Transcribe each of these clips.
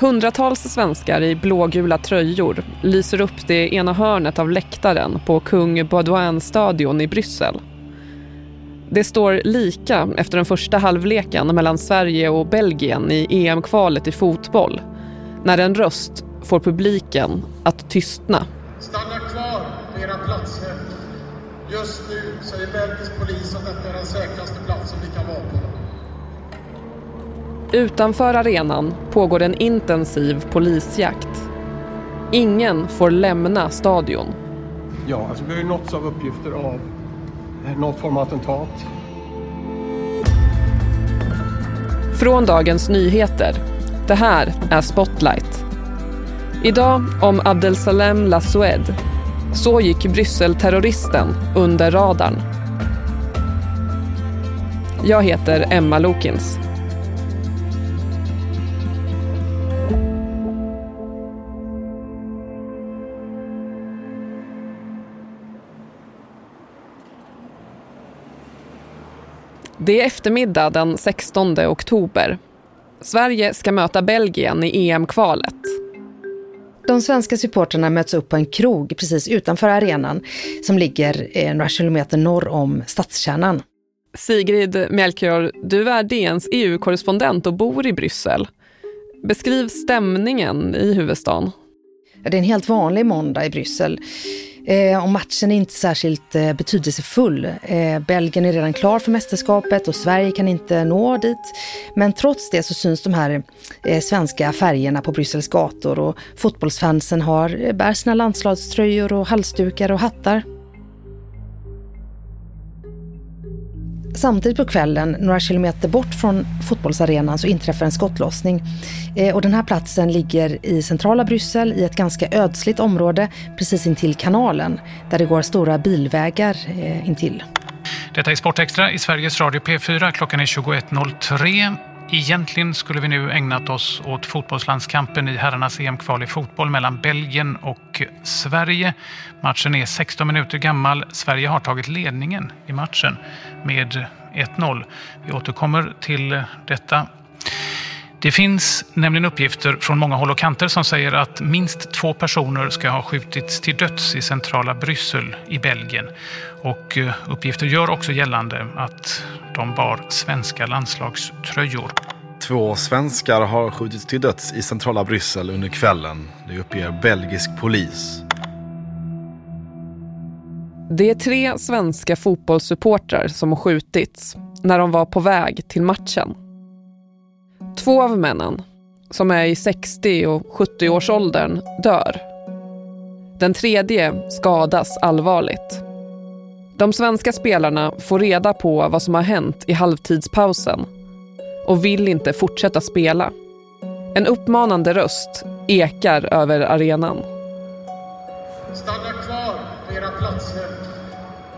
Hundratals svenskar i blågula tröjor lyser upp det ena hörnet av läktaren på Kung Baudouin-stadion i Bryssel. Det står lika efter den första halvleken mellan Sverige och Belgien i EM-kvalet i fotboll när en röst får publiken att tystna. Stanna kvar på era platser. Just nu säger belgisk polis att detta är den säkraste platsen vi kan vara på. Utanför arenan pågår en intensiv polisjakt. Ingen får lämna stadion. Ja, alltså vi har ju nåtts av uppgifter av något form av attentat. Från Dagens Nyheter. Det här är Spotlight. Idag om Abdelsalem Lassoued. Så gick Bryssel-terroristen under radarn. Jag heter Emma Lokins. Det är eftermiddag den 16 oktober. Sverige ska möta Belgien i EM-kvalet. De svenska supporterna möts upp på en krog precis utanför arenan som ligger några kilometer norr om stadskärnan. Sigrid Melchior, du är DNs EU-korrespondent och bor i Bryssel. Beskriv stämningen i huvudstaden. Det är en helt vanlig måndag i Bryssel. Eh, och matchen är inte särskilt eh, betydelsefull. Eh, Belgien är redan klar för mästerskapet och Sverige kan inte nå dit. Men trots det så syns de här eh, svenska färgerna på Bryssels gator och fotbollsfansen har, eh, bär sina landslagströjor och halsdukar och hattar. Samtidigt på kvällen, några kilometer bort från fotbollsarenan, så inträffar en skottlossning. Eh, och den här platsen ligger i centrala Bryssel i ett ganska ödsligt område precis intill kanalen där det går stora bilvägar eh, intill. Detta är Sportextra i Sveriges Radio P4. Klockan är 21.03. Egentligen skulle vi nu ägnat oss åt fotbollslandskampen i herrarnas EM-kval i fotboll mellan Belgien och Sverige. Matchen är 16 minuter gammal. Sverige har tagit ledningen i matchen med 1-0. Vi återkommer till detta det finns nämligen uppgifter från många håll och kanter som säger att minst två personer ska ha skjutits till döds i centrala Bryssel i Belgien. Och eh, uppgifter gör också gällande att de bar svenska landslagströjor. Två svenskar har skjutits till döds i centrala Bryssel under kvällen. Det uppger belgisk polis. Det är tre svenska fotbollssupportrar som har skjutits när de var på väg till matchen. Två av männen, som är i 60 och 70-årsåldern, dör. Den tredje skadas allvarligt. De svenska spelarna får reda på vad som har hänt i halvtidspausen och vill inte fortsätta spela. En uppmanande röst ekar över arenan. Stanna kvar på era platser.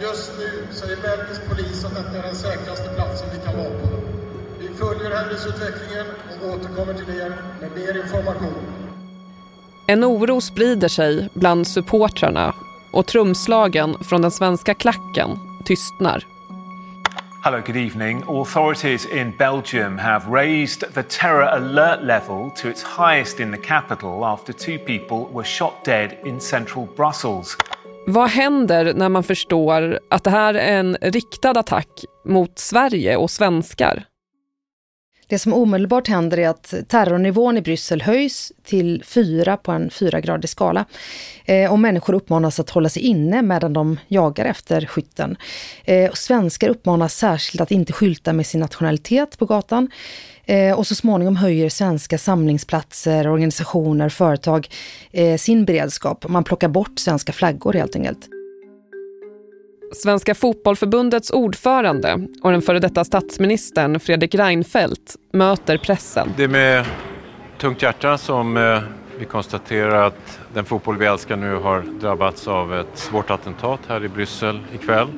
Just nu säger belgisk polis att detta är den säkraste platsen vi kan vara på. Vi följer händelseutvecklingen och återkommer till er med mer information. En oro sprider sig bland supportrarna och trumslagen från den svenska klacken tystnar. Hello, good evening. Authorities in Belgium have raised the terror alert level to its highest in the capital after two people were shot dead in central Brussels. Vad händer när man förstår att det här är en riktad attack mot Sverige och svenskar? Det som omedelbart händer är att terrornivån i Bryssel höjs till fyra på en fyragradig skala. Eh, och människor uppmanas att hålla sig inne medan de jagar efter skytten. Eh, och svenskar uppmanas särskilt att inte skylta med sin nationalitet på gatan. Eh, och så småningom höjer svenska samlingsplatser, organisationer, företag eh, sin beredskap. Man plockar bort svenska flaggor helt enkelt. Svenska fotbollförbundets ordförande och den före detta statsministern Fredrik Reinfeldt möter pressen. Det är med tungt hjärta som eh, vi konstaterar att den fotboll vi älskar nu har drabbats av ett svårt attentat här i Bryssel ikväll.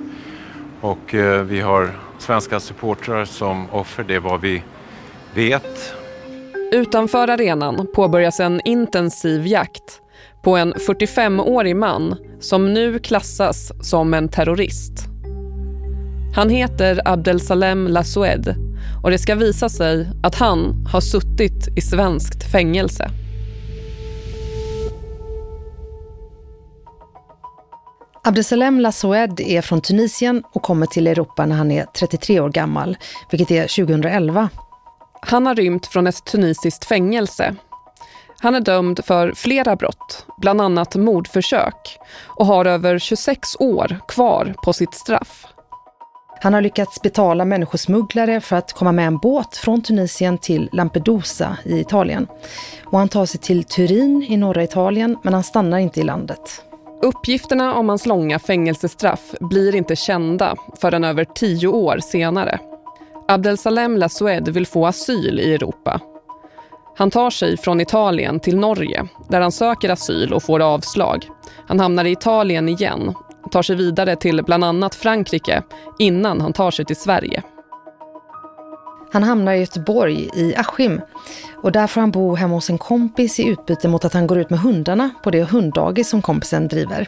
Och eh, vi har svenska supportrar som offer, det är vad vi vet. Utanför arenan påbörjas en intensiv jakt på en 45-årig man som nu klassas som en terrorist. Han heter Abdelsalem Lassoued och det ska visa sig att han har suttit i svenskt fängelse. Abdesalem Lassoed är från Tunisien och kommer till Europa när han är 33 år gammal, vilket är 2011. Han har rymt från ett tunisiskt fängelse. Han är dömd för flera brott, bland annat mordförsök och har över 26 år kvar på sitt straff. Han har lyckats betala människosmugglare för att komma med en båt från Tunisien till Lampedusa i Italien. Och han tar sig till Turin i norra Italien men han stannar inte i landet. Uppgifterna om hans långa fängelsestraff blir inte kända förrän över tio år senare. Abdelsalem Lassued vill få asyl i Europa. Han tar sig från Italien till Norge där han söker asyl och får avslag. Han hamnar i Italien igen och tar sig vidare till bland annat Frankrike innan han tar sig till Sverige. Han hamnar i Göteborg i Askim och där får han bo hemma hos en kompis i utbyte mot att han går ut med hundarna på det hunddagis som kompisen driver.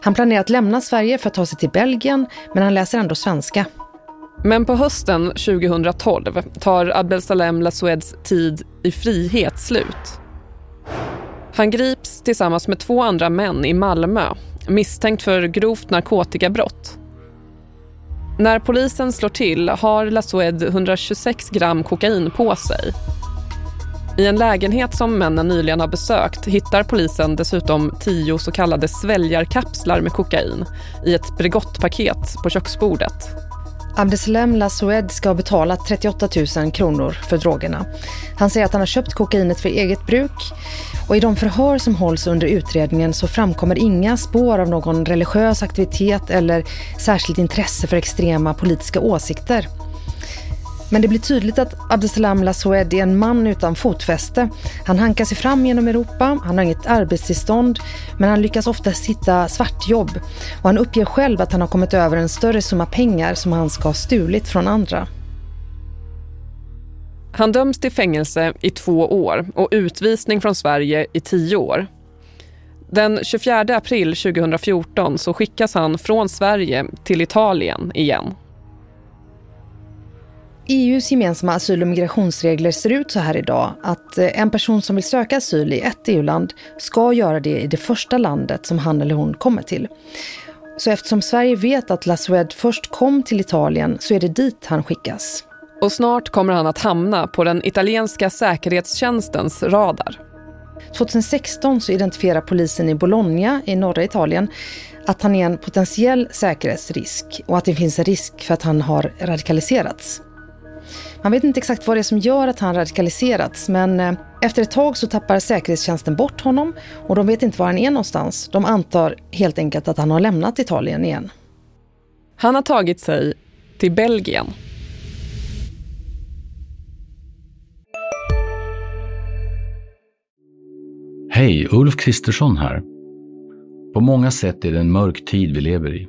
Han planerar att lämna Sverige för att ta sig till Belgien men han läser ändå svenska. Men på hösten 2012 tar Abdelsalem Lassoueds tid i frihet slut. Han grips tillsammans med två andra män i Malmö misstänkt för grovt narkotikabrott. När polisen slår till har Lassoued 126 gram kokain på sig. I en lägenhet som männen nyligen har besökt hittar polisen dessutom tio så kallade sväljarkapslar med kokain i ett Bregottpaket på köksbordet. Abdesalem Lassoued ska ha betalat 38 000 kronor för drogerna. Han säger att han har köpt kokainet för eget bruk och i de förhör som hålls under utredningen så framkommer inga spår av någon religiös aktivitet eller särskilt intresse för extrema politiska åsikter. Men det blir tydligt att Abdesalam Lassoued är en man utan fotfäste. Han hankar sig fram genom Europa, han har inget arbetstillstånd men han lyckas ofta hitta svartjobb. Och han uppger själv att han har kommit över en större summa pengar som han ska ha stulit från andra. Han döms till fängelse i två år och utvisning från Sverige i tio år. Den 24 april 2014 så skickas han från Sverige till Italien igen. EUs gemensamma asyl- och migrationsregler ser ut så här idag att eh, en person som vill söka asyl i ett EU-land ska göra det i det första landet som han eller hon kommer till. Så eftersom Sverige vet att Lassued först kom till Italien så är det dit han skickas. Och snart kommer han att hamna på den italienska säkerhetstjänstens radar. 2016 så identifierar polisen i Bologna i norra Italien att han är en potentiell säkerhetsrisk och att det finns en risk för att han har radikaliserats. Man vet inte exakt vad det är som gör att han radikaliserats men eh, efter ett tag så tappar säkerhetstjänsten bort honom och de vet inte var han är någonstans. De antar helt enkelt att han har lämnat Italien igen. Han har tagit sig till Belgien. Hej, Ulf Kristersson här. På många sätt är det en mörk tid vi lever i.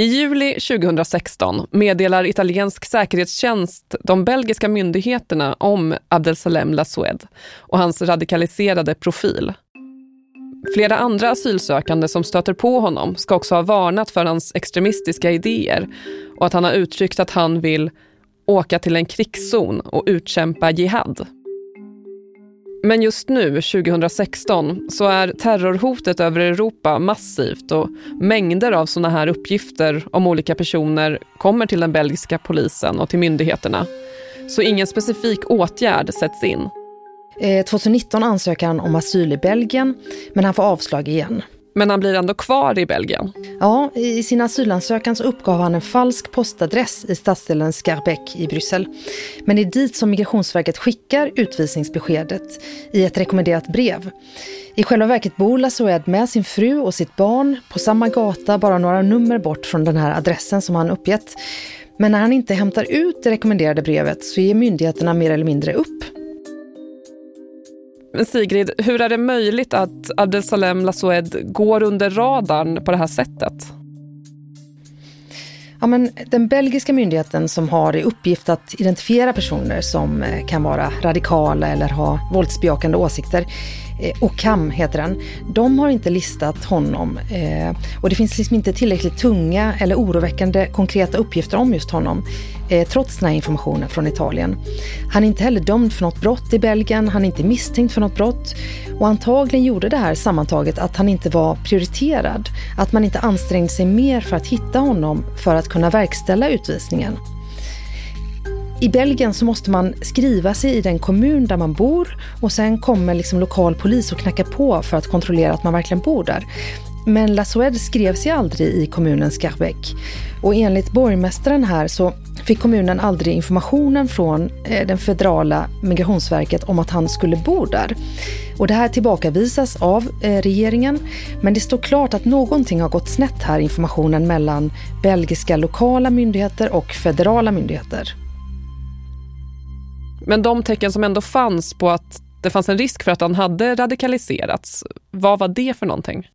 I juli 2016 meddelar italiensk säkerhetstjänst de belgiska myndigheterna om Abdelsalem Lassoued och hans radikaliserade profil. Flera andra asylsökande som stöter på honom ska också ha varnat för hans extremistiska idéer och att han har uttryckt att han vill åka till en krigszon och utkämpa jihad. Men just nu, 2016, så är terrorhotet över Europa massivt och mängder av sådana här uppgifter om olika personer kommer till den belgiska polisen och till myndigheterna. Så ingen specifik åtgärd sätts in. Eh, 2019 ansöker han om asyl i Belgien, men han får avslag igen. Men han blir ändå kvar i Belgien. Ja, i sin asylansökan så uppgav han en falsk postadress i stadsdelen Scarbeck i Bryssel. Men det är dit som Migrationsverket skickar utvisningsbeskedet i ett rekommenderat brev. I själva verket bor Lassoed med sin fru och sitt barn på samma gata, bara några nummer bort från den här adressen som han uppgett. Men när han inte hämtar ut det rekommenderade brevet så ger myndigheterna mer eller mindre upp. Men Sigrid, hur är det möjligt att Abdelsalem Lassoued går under radarn på det här sättet? Ja, men den belgiska myndigheten som har i uppgift att identifiera personer som eh, kan vara radikala eller ha våldsbejakande åsikter Eh, OCAM heter den. De har inte listat honom eh, och det finns liksom inte tillräckligt tunga eller oroväckande konkreta uppgifter om just honom eh, trots den här informationen från Italien. Han är inte heller dömd för något brott i Belgien, han är inte misstänkt för något brott och antagligen gjorde det här sammantaget att han inte var prioriterad, att man inte ansträngde sig mer för att hitta honom för att kunna verkställa utvisningen. I Belgien så måste man skriva sig i den kommun där man bor och sen kommer liksom lokal polis och knackar på för att kontrollera att man verkligen bor där. Men La skrev sig aldrig i kommunen Scarbeck. Och enligt borgmästaren här så fick kommunen aldrig informationen från eh, den federala migrationsverket om att han skulle bo där. Och det här tillbakavisas av eh, regeringen, men det står klart att någonting har gått snett här, informationen mellan belgiska lokala myndigheter och federala myndigheter. Men de tecken som ändå fanns på att det fanns en risk för att han hade radikaliserats, vad var det för någonting?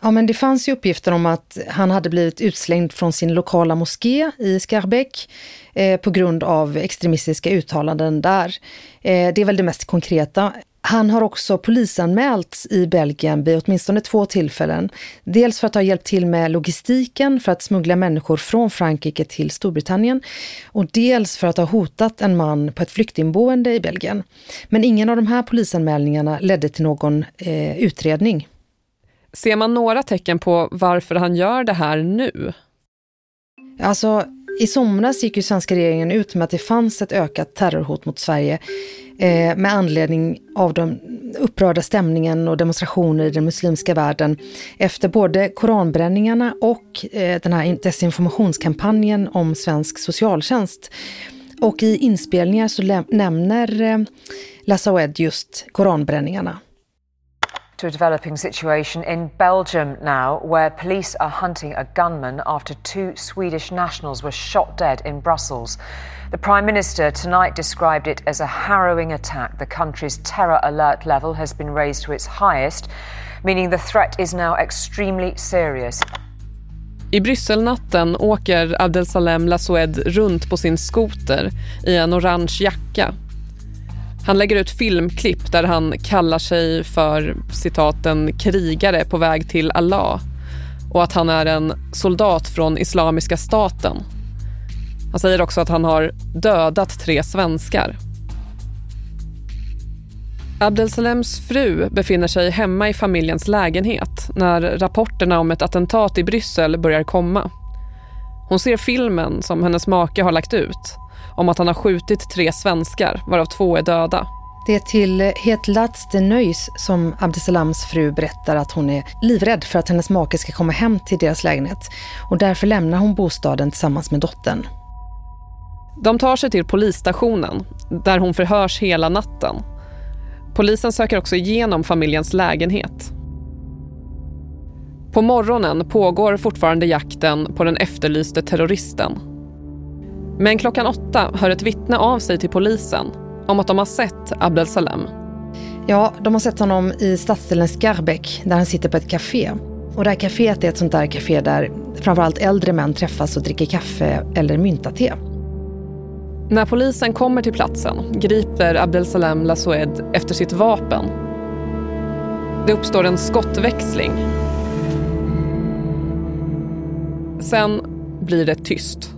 Ja, men det fanns ju uppgifter om att han hade blivit utslängd från sin lokala moské i Skarbeck eh, på grund av extremistiska uttalanden där. Eh, det är väl det mest konkreta. Han har också polisanmälts i Belgien vid åtminstone två tillfällen. Dels för att ha hjälpt till med logistiken för att smuggla människor från Frankrike till Storbritannien och dels för att ha hotat en man på ett flyktingboende i Belgien. Men ingen av de här polisanmälningarna ledde till någon eh, utredning. Ser man några tecken på varför han gör det här nu? Alltså, i somras gick ju svenska regeringen ut med att det fanns ett ökat terrorhot mot Sverige eh, med anledning av den upprörda stämningen och demonstrationer i den muslimska världen efter både koranbränningarna och eh, den här desinformationskampanjen om svensk socialtjänst. Och i inspelningar så nämner eh, Lassaoued just koranbränningarna. To a developing situation in Belgium now, where police are hunting a gunman after two Swedish nationals were shot dead in Brussels. The Prime Minister tonight described it as a harrowing attack. The country's terror alert level has been raised to its highest, meaning the threat is now extremely serious. I Brysselnatten åker Abdelsalem Lasoued runt på sin skoter i en orange jacka Han lägger ut filmklipp där han kallar sig för citat en krigare på väg till Allah och att han är en soldat från Islamiska staten. Han säger också att han har dödat tre svenskar. Abdelsalems fru befinner sig hemma i familjens lägenhet när rapporterna om ett attentat i Bryssel börjar komma. Hon ser filmen som hennes make har lagt ut om att han har skjutit tre svenskar, varav två är döda. Det är till Hetlats de Nöjs som Abdesalams fru berättar att hon är livrädd för att hennes make ska komma hem till deras lägenhet och därför lämnar hon bostaden tillsammans med dottern. De tar sig till polisstationen där hon förhörs hela natten. Polisen söker också igenom familjens lägenhet. På morgonen pågår fortfarande jakten på den efterlyste terroristen. Men klockan åtta hör ett vittne av sig till polisen om att de har sett Abdel Salem. Ja, de har sett honom i stadsdelen Skarbeck där han sitter på ett café. Och det här kaféet är ett sånt där café där framförallt äldre män träffas och dricker kaffe eller mynta-te. När polisen kommer till platsen griper Abdel Salem Lasoued efter sitt vapen. Det uppstår en skottväxling. Sen blir det tyst.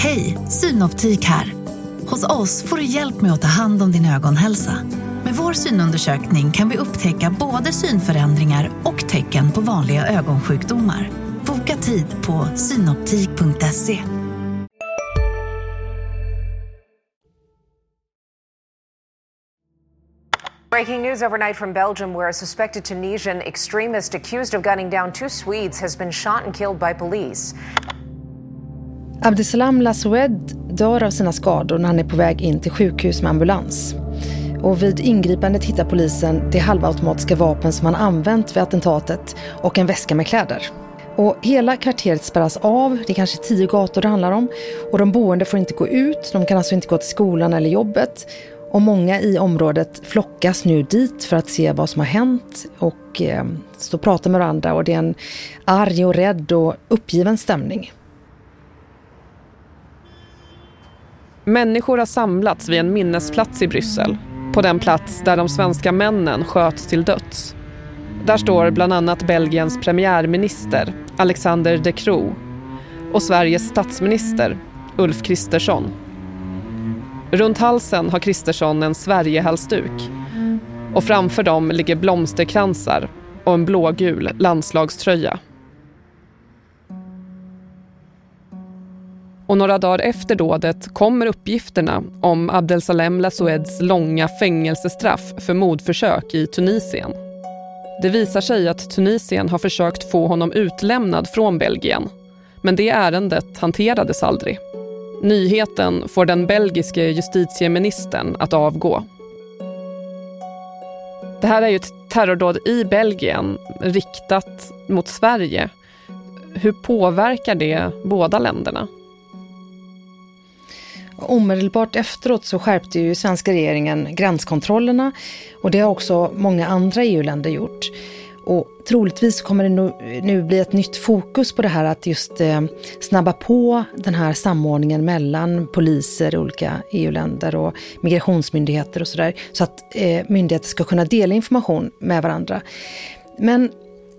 Hej, Synoptik här. Hos oss får du hjälp med att ta hand om din ögonhälsa. Med vår synundersökning kan vi upptäcka både synförändringar och tecken på vanliga ögonsjukdomar. Boka tid på synoptik.se. Breaking news overnight from Belgium, where a suspected Tunisian extremist accused of gunning down two Swedes has been shot and killed by police. Abdesalam Lasoued dör av sina skador när han är på väg in till sjukhus med ambulans. Och vid ingripandet hittar polisen det halvautomatiska vapen som han använt vid attentatet och en väska med kläder. Och hela kvarteret spärras av, det är kanske tio gator det handlar om. Och de boende får inte gå ut, de kan alltså inte gå till skolan eller jobbet. Och många i området flockas nu dit för att se vad som har hänt och eh, stå och prata med varandra. Och det är en arg och rädd och uppgiven stämning. Människor har samlats vid en minnesplats i Bryssel. På den plats där de svenska männen sköts till döds. Där står bland annat Belgiens premiärminister Alexander De Croo och Sveriges statsminister Ulf Kristersson. Runt halsen har Kristersson en Sverigehalsduk och framför dem ligger blomsterkransar och en blågul landslagströja. Och några dagar efter dådet kommer uppgifterna om Abdelsalem Lassoueds långa fängelsestraff för mordförsök i Tunisien. Det visar sig att Tunisien har försökt få honom utlämnad från Belgien. Men det ärendet hanterades aldrig. Nyheten får den belgiske justitieministern att avgå. Det här är ju ett terrordåd i Belgien riktat mot Sverige. Hur påverkar det båda länderna? Omedelbart efteråt så skärpte ju svenska regeringen gränskontrollerna och det har också många andra EU-länder gjort. Och troligtvis kommer det nu, nu bli ett nytt fokus på det här att just eh, snabba på den här samordningen mellan poliser i olika EU-länder och migrationsmyndigheter och sådär. Så att eh, myndigheter ska kunna dela information med varandra. Men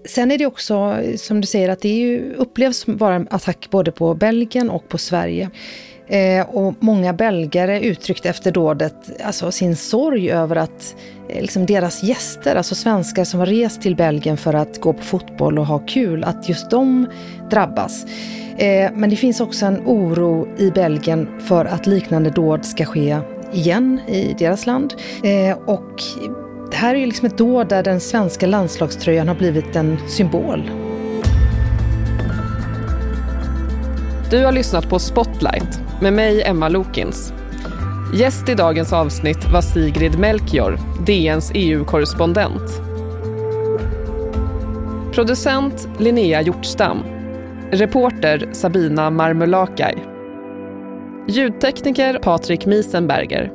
sen är det också, som du säger, att det ju, upplevs vara en attack både på Belgien och på Sverige. Eh, och många belgare uttryckte efter dådet alltså, sin sorg över att eh, liksom deras gäster, alltså svenskar som har rest till Belgien för att gå på fotboll och ha kul, att just de drabbas. Eh, men det finns också en oro i Belgien för att liknande dåd ska ske igen i deras land. Eh, och det här är ju liksom ett dåd där den svenska landslagströjan har blivit en symbol. Du har lyssnat på Spotlight med mig, Emma Lokins. Gäst i dagens avsnitt var Sigrid Melchior, DNs EU-korrespondent. Producent Linnea Hjortstam. Reporter Sabina Marmulakai. Ljudtekniker Patrik Miesenberger.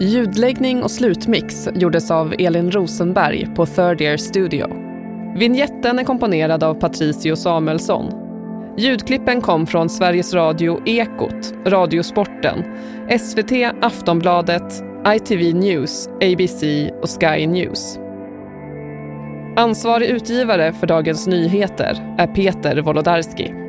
Ljudläggning och slutmix gjordes av Elin Rosenberg på Third Year Studio. Vinjetten är komponerad av Patricio Samuelsson Ljudklippen kom från Sveriges Radio Ekot, Radiosporten, SVT, Aftonbladet, ITV News, ABC och Sky News. Ansvarig utgivare för Dagens Nyheter är Peter Wolodarski.